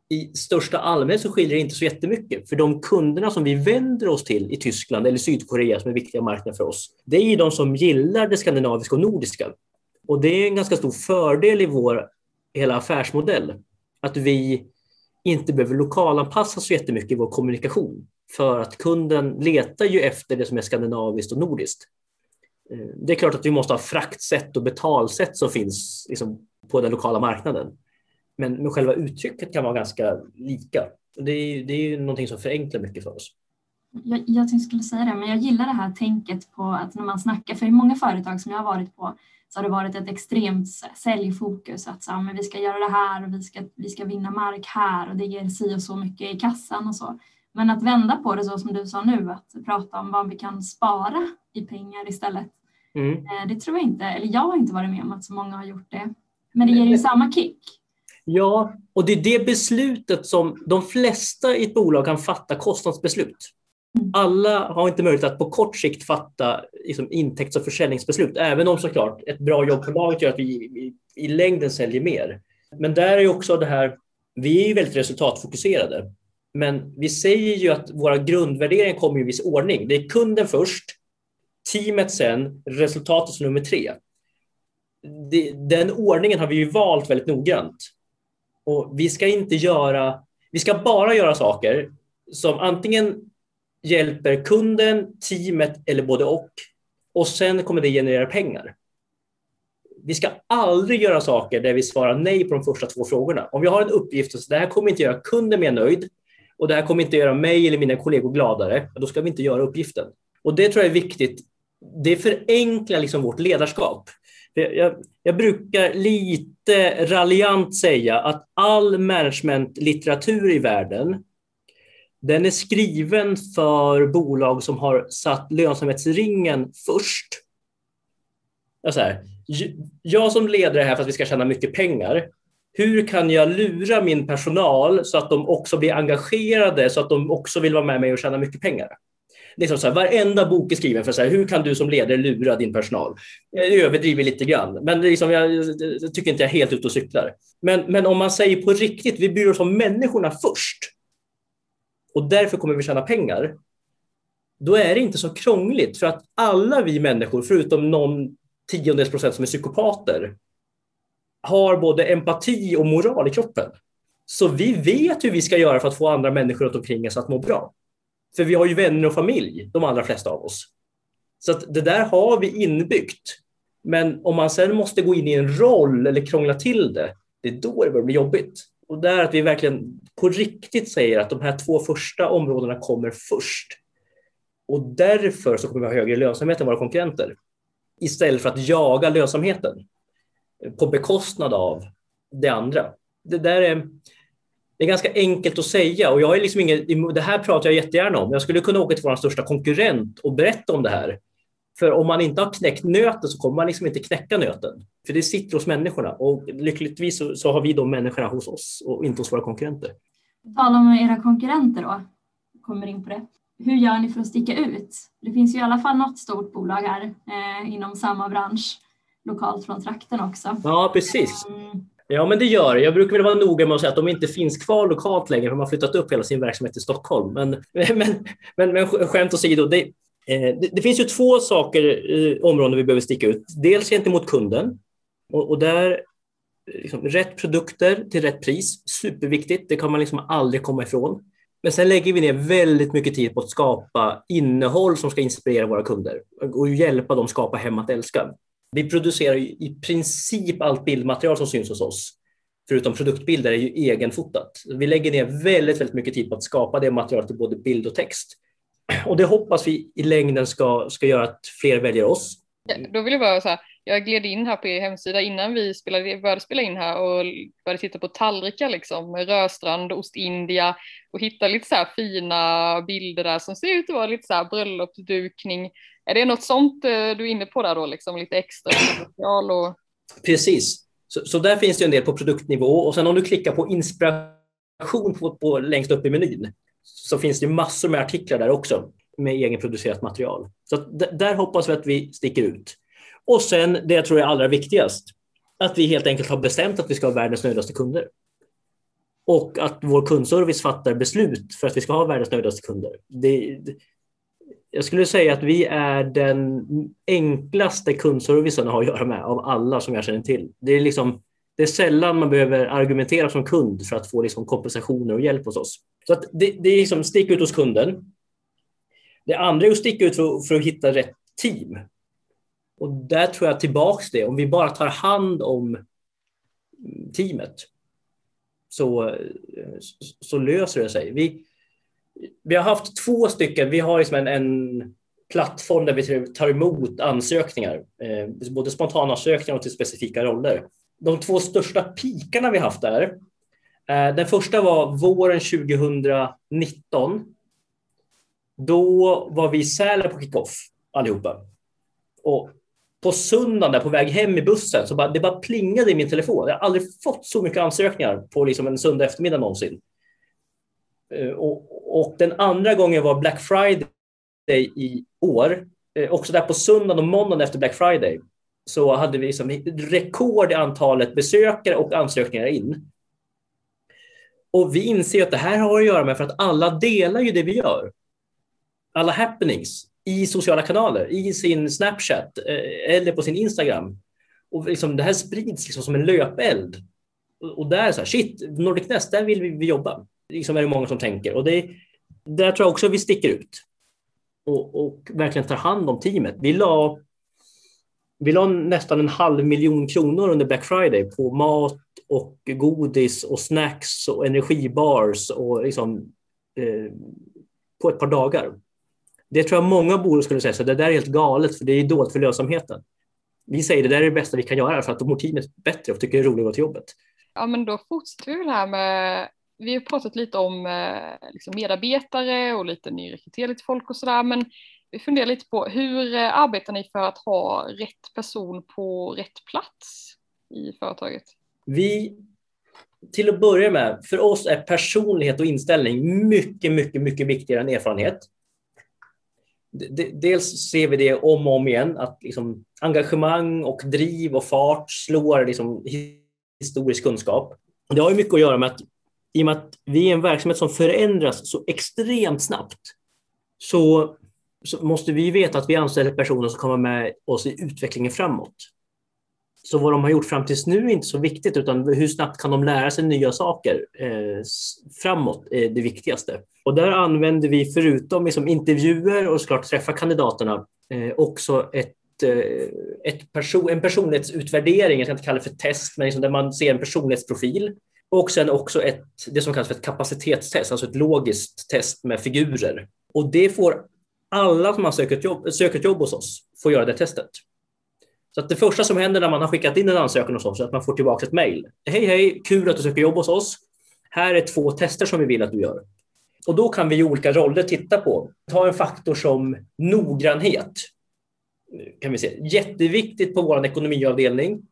i största allmänhet så skiljer det inte så jättemycket. För de kunderna som vi vänder oss till i Tyskland eller Sydkorea som är viktiga marknader för oss, det är de som gillar det skandinaviska och nordiska. Och det är en ganska stor fördel i vår hela affärsmodell. Att vi inte behöver lokalanpassa så jättemycket i vår kommunikation. För att kunden letar ju efter det som är skandinaviskt och nordiskt. Eh, det är klart att vi måste ha fraktsätt och betalsätt som finns liksom på den lokala marknaden. Men, men själva uttrycket kan vara ganska lika. Det är, det är ju någonting som förenklar mycket för oss. Jag, jag skulle säga det, men jag gillar det här tänket på att när man snackar, för i många företag som jag har varit på så har det varit ett extremt säljfokus att så, men vi ska göra det här och vi ska, vi ska vinna mark här och det ger si och så mycket i kassan och så. Men att vända på det så som du sa nu, att prata om vad vi kan spara i pengar istället. Mm. Eh, det tror jag inte, eller jag har inte varit med om att så många har gjort det. Men det ger ju samma kick. Ja, och det är det beslutet som de flesta i ett bolag kan fatta kostnadsbeslut. Mm. Alla har inte möjlighet att på kort sikt fatta liksom, intäkts och försäljningsbeslut, även om såklart ett bra jobb på laget gör att vi i, i längden säljer mer. Men där är också det här, vi är väldigt resultatfokuserade, men vi säger ju att våra grundvärderingar kommer i viss ordning. Det är kunden först, teamet sen, resultatet som nummer tre. Den ordningen har vi ju valt väldigt noggrant. Och vi ska inte göra, vi ska bara göra saker som antingen hjälper kunden, teamet eller både och. Och sen kommer det generera pengar. vi ska aldrig göra saker där vi svarar nej på de första två frågorna. Om vi har en uppgift och så det här kommer inte göra kunden mer nöjd och det här kommer inte göra mig eller mina kollegor gladare, då ska vi inte göra uppgiften. Och det tror jag är viktigt. Det förenklar liksom vårt ledarskap. Jag, jag, brukar lite raljant säga att all managementlitteratur i världen den är skriven för bolag som har satt lönsamhetsringen först. Jag, här, jag som leder det här för att vi ska tjäna mycket pengar, hur kan jag lura min personal så att de också blir engagerade, så att de också vill vara med mig och tjäna mycket pengar? Liksom så här, varenda bok är skriven för så här, hur kan du som ledare lura din personal? Eh, jag överdriver lite grann, men liksom, jag, jag tycker inte jag är helt ute och cyklar. Men, men om man säger på riktigt, vi bryr oss om människorna först och därför kommer vi tjäna pengar. Då är det inte så krångligt för att alla vi människor, förutom någon tiondels procent som är psykopater, har både empati och moral i kroppen. Så vi vet hur vi ska göra för att få andra människor runt omkring oss att må bra. För vi har ju vänner och familj, de allra flesta av oss. Så att det där har vi inbyggt. Men om man sen måste gå in i en roll eller krångla till det, det är då det börjar bli jobbigt. Och där att vi verkligen på riktigt säger att de här två första områdena kommer först. Och därför så kommer vi ha högre lönsamhet än våra konkurrenter. Istället för att jaga lönsamheten på bekostnad av det andra. Det där är, det är ganska enkelt att säga och jag är liksom ingen, det här pratar jag jättegärna om. Jag skulle kunna åka till vår största konkurrent och berätta om det här. För om man inte har knäckt nöten så kommer man liksom inte knäcka nöten. För det sitter hos människorna och lyckligtvis så, så har vi de människorna hos oss och inte hos våra konkurrenter. Tala om era konkurrenter då, kommer in på det. Hur gör ni för att sticka ut? Det finns ju i alla fall något stort bolag här eh, inom samma bransch lokalt från trakten också. Ja, precis. Mm. Ja, men det gör det. Jag brukar väl vara noga med att säga att de inte finns kvar lokalt längre, för de har flyttat upp hela sin verksamhet till Stockholm. Men, men, men, men skämt åsido, det, eh, det, det, finns ju två saker, eh, områden vi behöver sticka ut. Dels gentemot kunden och, och där eh, liksom, rätt produkter till rätt pris, superviktigt. Det kan man liksom aldrig komma ifrån. Men sen lägger vi ner väldigt mycket tid på att skapa innehåll som ska inspirera våra kunder och hjälpa dem skapa hem att älska. Vi producerar i princip allt bildmaterial som syns hos oss, förutom produktbilder, är ju egenfotat. Vi lägger ner väldigt, väldigt mycket tid på att skapa det materialet i både bild och text. Och det hoppas vi i längden ska, ska göra att fler väljer oss. Ja, då vill jag bara säga, jag gled in här på er hemsida innan vi spelade, började spela in här och började titta på tallrikar liksom, Röstrand, Ostindia och hitta lite så här fina bilder där som ser ut att vara lite så här bröllopsdukning. Är det något sånt eh, du är inne på där då, liksom lite extra material? Och... Precis, så, så, där finns det en del på produktnivå och sen om du klickar på inspiration på, på längst upp i menyn så finns det massor med artiklar där också med egenproducerat material. Så där hoppas vi att vi sticker ut. Och sen det jag tror är allra viktigast, att vi helt enkelt har bestämt att vi ska ha världens nöjdaste kunder. Och att vår kundservice fattar beslut för att vi ska ha världens nöjdaste kunder. Det, jag skulle säga att vi är den enklaste kundservicen att ha att göra med av alla som jag känner till. Det är, liksom, det är sällan man behöver argumentera som kund för att få liksom kompensationer och hjälp hos oss. Så att det, det är liksom stick ut hos kunden. Det andra är att sticka ut för, för att hitta rätt team. Och där tror jag tillbaks det, om vi bara tar hand om teamet så, så löser det sig. Vi, vi har haft två stycken, vi har liksom en, en plattform där vi tar emot ansökningar, eh, både spontanansökningar och till specifika roller. De två största pikarna vi haft där, eh, den första var våren 2019. Då var vi i Sälen på kickoff allihopa. Och på söndagen där på väg hem i bussen så bara, det bara plingade i min telefon. Jag har aldrig fått så mycket ansökningar på liksom en söndag eftermiddag någonsin. Eh, och, och, den andra gången var Black Friday i år. Eh, också där på söndagen och måndagen efter Black Friday så hade vi liksom rekord i antalet besökare och ansökningar in. Och vi inser att det här har att göra med för att alla delar ju det vi gör. Alla happenings i sociala kanaler, i sin Snapchat eh, eller på sin Instagram. Och liksom, det här sprids liksom som en löpeld. Och där så här, shit, Nordic Nest, där vill vi jobba liksom är det många som tänker. Och det, där tror jag också vi sticker ut och, och verkligen tar hand om teamet. Vi la vi la nästan en halv miljon kronor under Black Friday på mat och godis och snacks och energibars och liksom, eh, på ett par dagar. Det tror jag många bolag skulle säga, så det där är helt galet för det är dåligt för lönsamheten. Vi säger det där är det bästa vi kan göra för att då mår teamet bättre och tycker det är roligt att gå till jobbet. Ja men då fortsätter vi väl här med, vi har pratat lite om eh, liksom medarbetare och lite nyrekrytering till folk och sådär men vi funderar lite på hur eh, arbetar ni för att ha rätt person på rätt plats i företaget? Vi, till att börja med, för oss är personlighet och inställning mycket, mycket, mycket viktigare än erfarenhet. Dels ser vi det om och om igen, att liksom engagemang och driv och fart slår liksom historisk kunskap. Det har ju mycket att göra med att i och med att vi är en verksamhet som förändras så extremt snabbt så så måste vi veta att vi anställer personer som kommer med oss i utvecklingen framåt. Så vad de har gjort fram tills nu är inte så viktigt, utan hur snabbt kan de lära sig nya saker eh, framåt är det viktigaste. Och där använder vi förutom liksom intervjuer och såklart träffa kandidaterna eh, också ett, eh, ett person, en personlighetsutvärdering, jag ska inte kalla det för test, men liksom där man ser en personlighetsprofil. Och sen också ett, det som kallas för ett kapacitetstest, alltså ett logiskt test med figurer. Och det får alla som har sökt ett jobb, sökt jobb hos oss får göra det testet. Så att det första som händer när man har skickat in en ansökan hos oss är att man får tillbaka ett mejl. Hej, hej, kul att du söker jobb hos oss. Här är två tester som vi vill att du gör. Och då kan vi i olika roller titta på. Ta en faktor som noggrannhet. Kan vi se. Jätteviktigt på vår ekonomiavdelning.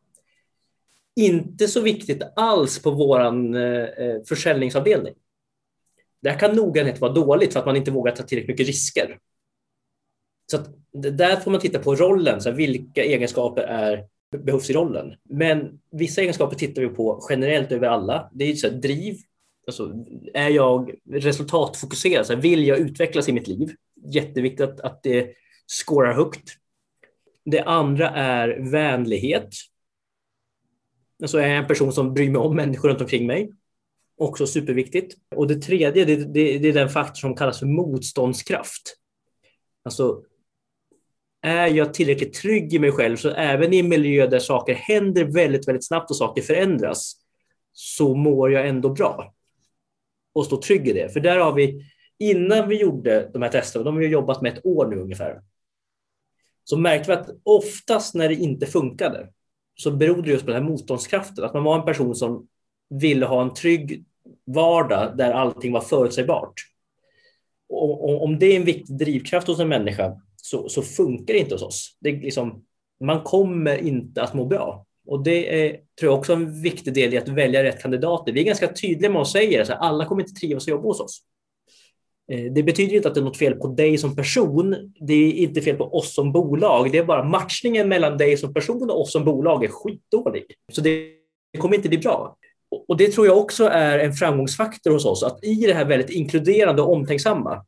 Inte så viktigt alls på vår eh, försäljningsavdelning. Där kan noggrannhet vara dåligt för att man inte vågar ta tillräckligt mycket risker. Så där får man titta på rollen, så vilka egenskaper är, behövs i rollen. Men vissa egenskaper tittar vi på generellt över alla. Det är så här, driv, alltså, är jag resultatfokuserad? Så här, vill jag utvecklas i mitt liv? Jätteviktigt att, att det skårar högt. Det andra är vänlighet. Alltså är jag en person som bryr mig om människor runt omkring mig. Också superviktigt. Och det tredje, det, det, det är den faktor som kallas för motståndskraft. Alltså är jag tillräckligt trygg i mig själv så även i en miljö där saker händer väldigt, väldigt snabbt och saker förändras så mår jag ändå bra och stå trygg i det. För där har vi, innan vi gjorde de här testerna, de har vi jobbat med ett år nu ungefär, så märkte vi att oftast när det inte funkade så berodde det just på den här motståndskraften, att man var en person som ville ha en trygg vardag där allting var förutsägbart. Och om det är en viktig drivkraft hos en människa så, så funkar det inte hos oss. Det liksom, man kommer inte att må bra. Och det är, tror jag också en viktig del i att välja rätt kandidater. Vi är ganska tydliga med att säga att alla kommer inte trivas att jobba hos oss. Eh, det betyder inte att det är något fel på dig som person. Det är inte fel på oss som bolag. Det är bara matchningen mellan dig som person och oss som bolag är skitdålig. Så det kommer inte bli bra. Och det tror jag också är en framgångsfaktor hos oss, att i det här väldigt inkluderande och omtänksamma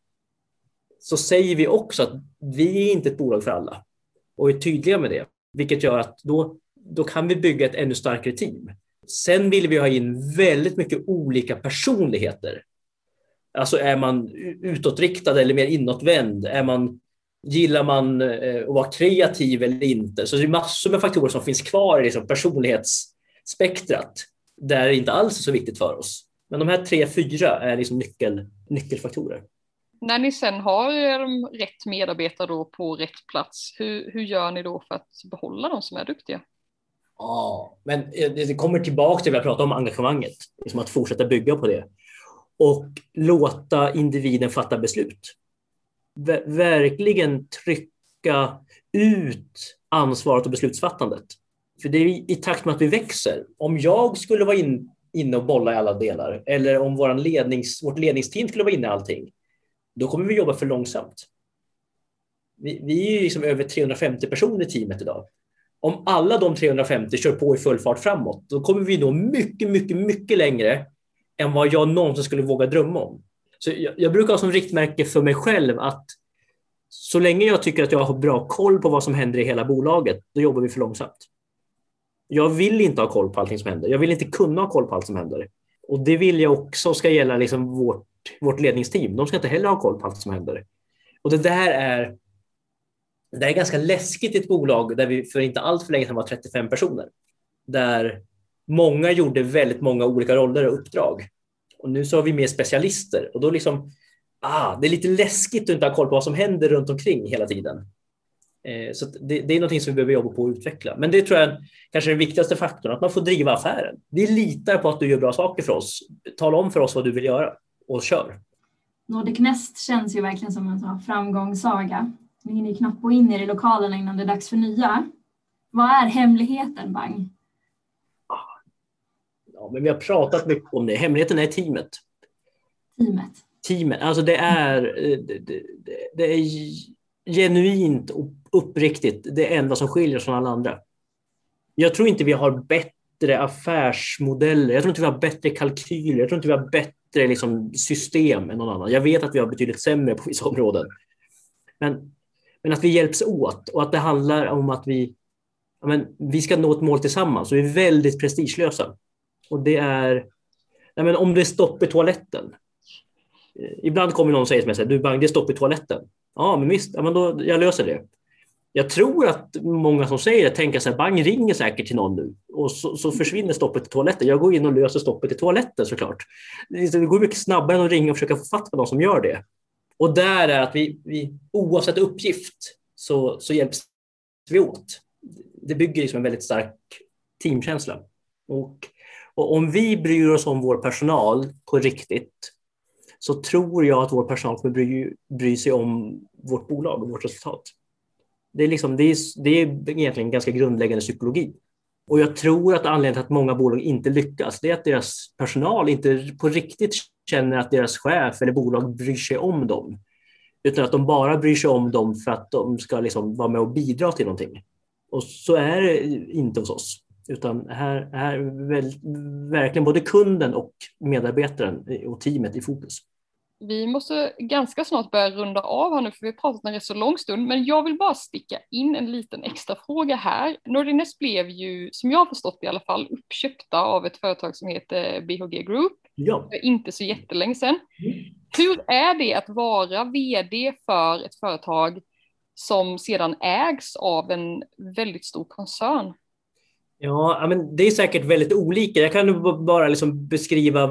så säger vi också att vi är inte ett bolag för alla och är tydliga med det, vilket gör att då, då kan vi bygga ett ännu starkare team. Sen vill vi ha in väldigt mycket olika personligheter. Alltså är man utåtriktad eller mer inåtvänd? Är man, gillar man eh, att vara kreativ eller inte? Så det är massor med faktorer som finns kvar i liksom personlighetsspektrat där det inte alls är så viktigt för oss. Men de här tre, fyra är liksom nyckel, nyckelfaktorer. När ni sen har rätt medarbetare då på rätt plats, hur, hur gör ni då för att behålla de som är duktiga? Ja, men eh, det kommer tillbaka till det vi pratade om engagemanget, liksom att fortsätta bygga på det och låta individen fatta beslut. Ver verkligen trycka ut ansvaret och beslutsfattandet. För det är i takt med att vi växer. Om jag skulle vara in, inne och bolla i alla delar eller om vår lednings, vårt ledningsteam skulle vara inne i allting, då kommer vi jobba för långsamt. Vi, vi är liksom över 350 personer i teamet idag. Om alla de 350 kör på i full fart framåt, då kommer vi nå mycket, mycket, mycket längre än vad jag någonsin skulle våga drömma om. Så jag, jag brukar ha som riktmärke för mig själv att så länge jag tycker att jag har bra koll på vad som händer i hela bolaget, då jobbar vi för långsamt. Jag vill inte ha koll på allting som händer. Jag vill inte kunna ha koll på allt som händer. Och det vill jag också ska gälla liksom vårt, vårt ledningsteam. De ska inte heller ha koll på allt som händer. Och det där är det är ganska läskigt i ett bolag där vi för inte allt för länge sedan var 35 personer. Där många gjorde väldigt många olika roller och uppdrag. Och nu så har vi mer specialister och då liksom, ah, det är lite läskigt att inte ha koll på vad som händer runt omkring hela tiden. Eh, så det, det, är någonting som vi behöver jobba på att utveckla. Men det tror jag kanske är den viktigaste faktorn, att man får driva affären. Vi litar på att du gör bra saker för oss. Tala om för oss vad du vill göra och kör. Nordic Nest känns ju verkligen som en framgångssaga. Ni hinner knappt gå in i lokalerna innan det är dags för nya. Vad är hemligheten, Bang? Ja, men vi har pratat mycket om det. Hemligheten är teamet. Teamet? Teamet. Alltså det är, det, det, det är genuint och uppriktigt det enda som skiljer oss från alla andra. Jag tror inte vi har bättre affärsmodeller, jag tror inte vi har bättre kalkyler, jag tror inte vi har bättre liksom, system än någon annan. Jag vet att vi har betydligt sämre på vissa områden. Men, men att vi hjälps åt och att det handlar om att vi, ja, men, vi ska nå ett mål tillsammans och vi är väldigt prestigelösa. Och det är, ja, men om det är stopp i toaletten. Eh, ibland kommer någon och säger till mig, du Bang, det är stopp i toaletten. Ja, men visst, ja, men då, jag löser det. Jag tror att många som säger det tänker så här, Bang ringer säkert till någon nu och så, så försvinner stoppet i toaletten. Jag går in och löser stoppet i toaletten såklart. Det går mycket snabbare än att ringa och försöka få fatt på någon som gör det. Och där är att vi, vi oavsett uppgift så, så hjälps vi åt. Det bygger liksom en väldigt stark teamkänsla. Och, och om vi bryr oss om vår personal på riktigt så tror jag att vår personal kommer bry, bry sig om vårt bolag och vårt resultat. Det är, liksom, det, är, det är egentligen ganska grundläggande psykologi. Och jag tror att anledningen till att många bolag inte lyckas, det är att deras personal inte på riktigt känner att deras chef eller bolag bryr sig om dem. Utan att de bara bryr sig om dem för att de ska liksom vara med och bidra till någonting. Och så är det inte hos oss. Utan här är väl, verkligen både kunden och medarbetaren och teamet i fokus. Vi måste ganska snart börja runda av här nu för vi har pratat en rätt så lång stund men jag vill bara sticka in en liten extra fråga här. Nordines blev ju, som jag har förstått i alla fall, uppköpta av ett företag som heter BHG Group. Ja. Inte så jättelänge sedan. Mm. Hur är det att vara vd för ett företag som sedan ägs av en väldigt stor koncern? Ja, men det är säkert väldigt olika. Jag kan bara liksom beskriva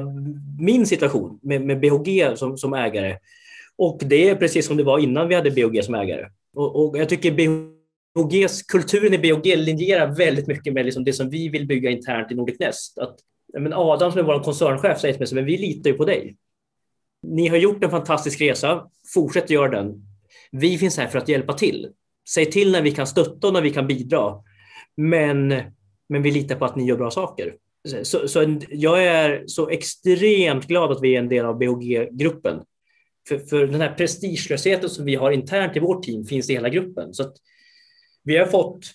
min situation med, med BHG som, som ägare. Och det är precis som det var innan vi hade BHG som ägare. Och, och jag tycker BHGs, kulturen i BHG linjerar väldigt mycket med liksom det som vi vill bygga internt i Nordic Nest. Att, men Adam som är vår koncernchef säger till mig men vi litar ju på dig. Ni har gjort en fantastisk resa, fortsätt göra den. Vi finns här för att hjälpa till. Säg till när vi kan stötta och när vi kan bidra. Men men vi litar på att ni gör bra saker. Så, så jag är så extremt glad att vi är en del av BHG-gruppen. För, för den här prestigelösheten som vi har internt i vårt team finns i hela gruppen. Så vi har fått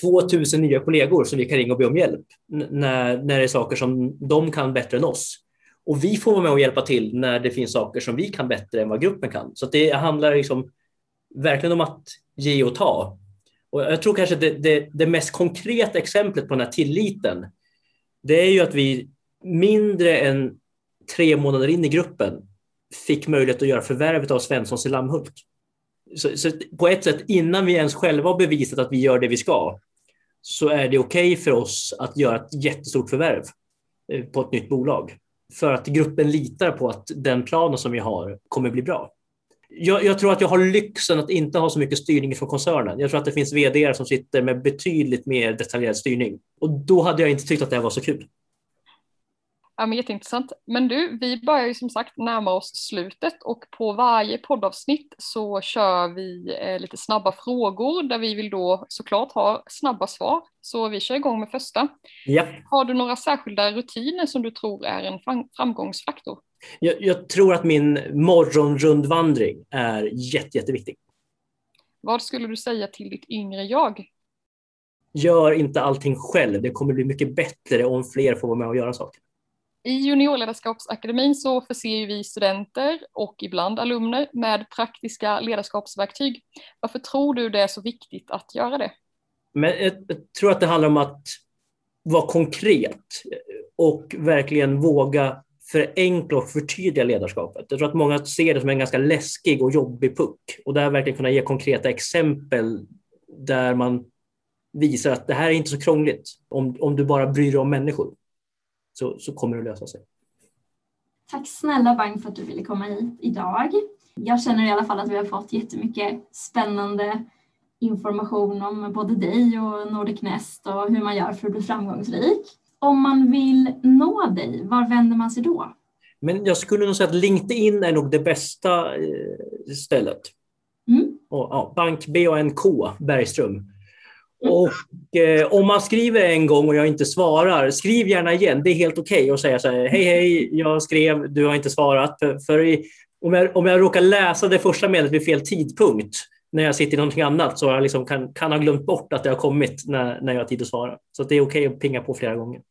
2000 nya kollegor som vi kan ringa och be om hjälp när, när det är saker som de kan bättre än oss. Och vi får vara med och hjälpa till när det finns saker som vi kan bättre än vad gruppen kan. Så det handlar liksom verkligen om att ge och ta. Och jag tror kanske det, det, det, mest konkreta exemplet på den här tilliten, det är ju att vi mindre än tre månader in i gruppen fick möjlighet att göra förvärvet av Svenssons i Lammhult. Så, så, på ett sätt, innan vi ens själva har bevisat att vi gör det vi ska, så är det okej okay för oss att göra ett jättestort förvärv eh, på ett nytt bolag. För att gruppen litar på att den planen som vi har kommer bli bra jag, jag, tror att jag har lyxen att inte ha så mycket styrning från koncernen. Jag tror att det finns vd som sitter med betydligt mer detaljerad styrning. Och då hade jag inte tyckt att det här var så kul. Ja, men jätteintressant. Men du, vi börjar ju som sagt närma oss slutet och på varje poddavsnitt så kör vi eh, lite snabba frågor där vi vill då såklart ha snabba svar. Så vi kör igång med första. Ja. Har du några särskilda rutiner som du tror är en framgångsfaktor? Jag, jag tror att min morgonrundvandring är jätte, jätteviktig. Vad skulle du säga till ditt yngre jag? Gör inte allting själv. Det kommer bli mycket bättre om fler får vara med och göra saker. I juniorledarskapsakademin så förser vi studenter och ibland alumner med praktiska ledarskapsverktyg. Varför tror du det är så viktigt att göra det? Men jag, jag tror att det handlar om att vara konkret och verkligen våga förenkla och förtydliga ledarskapet. Jag tror att många ser det som en ganska läskig och jobbig puck och där verkligen kunna ge konkreta exempel där man visar att det här är inte så krångligt. Om, om du bara bryr dig om människor så, så kommer det lösa sig. Tack snälla Bang för att du ville komma hit idag. Jag känner i alla fall att vi har fått jättemycket spännande information om både dig och Nordic Nest och hur man gör för att bli framgångsrik. Om man vill nå dig, var vänder man sig då? Men jag skulle nog säga att LinkedIn är nog det bästa eh, stället. Mm. Och, ja, bank BANK Bergström. Och eh, om man skriver en gång och jag inte svarar, skriv gärna igen. Det är helt okej okay att säga så här, hej hej, jag skrev, du har inte svarat. För, för i, om, jag, om jag råkar läsa det första medlet vid fel tidpunkt, när jag sitter i någonting annat, så jag liksom kan, kan ha glömt bort att det har kommit när, när jag har tid att svara. Så det är okej okay att pinga på flera gånger.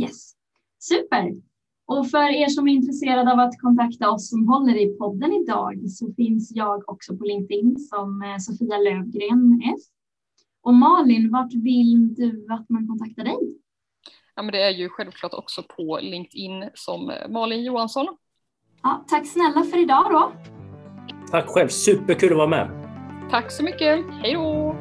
Yes, super. Och för er som är intresserade av att kontakta oss som håller i podden idag så finns jag också på LinkedIn som eh, Sofia Lövgren S. Och Malin, vart vill du att man kontaktar dig? Ja, men det är ju självklart också på LinkedIn som Malin Johansson. Ja, tack snälla för idag då. Tack själv, superkul att vara med. Tack så mycket, hej då!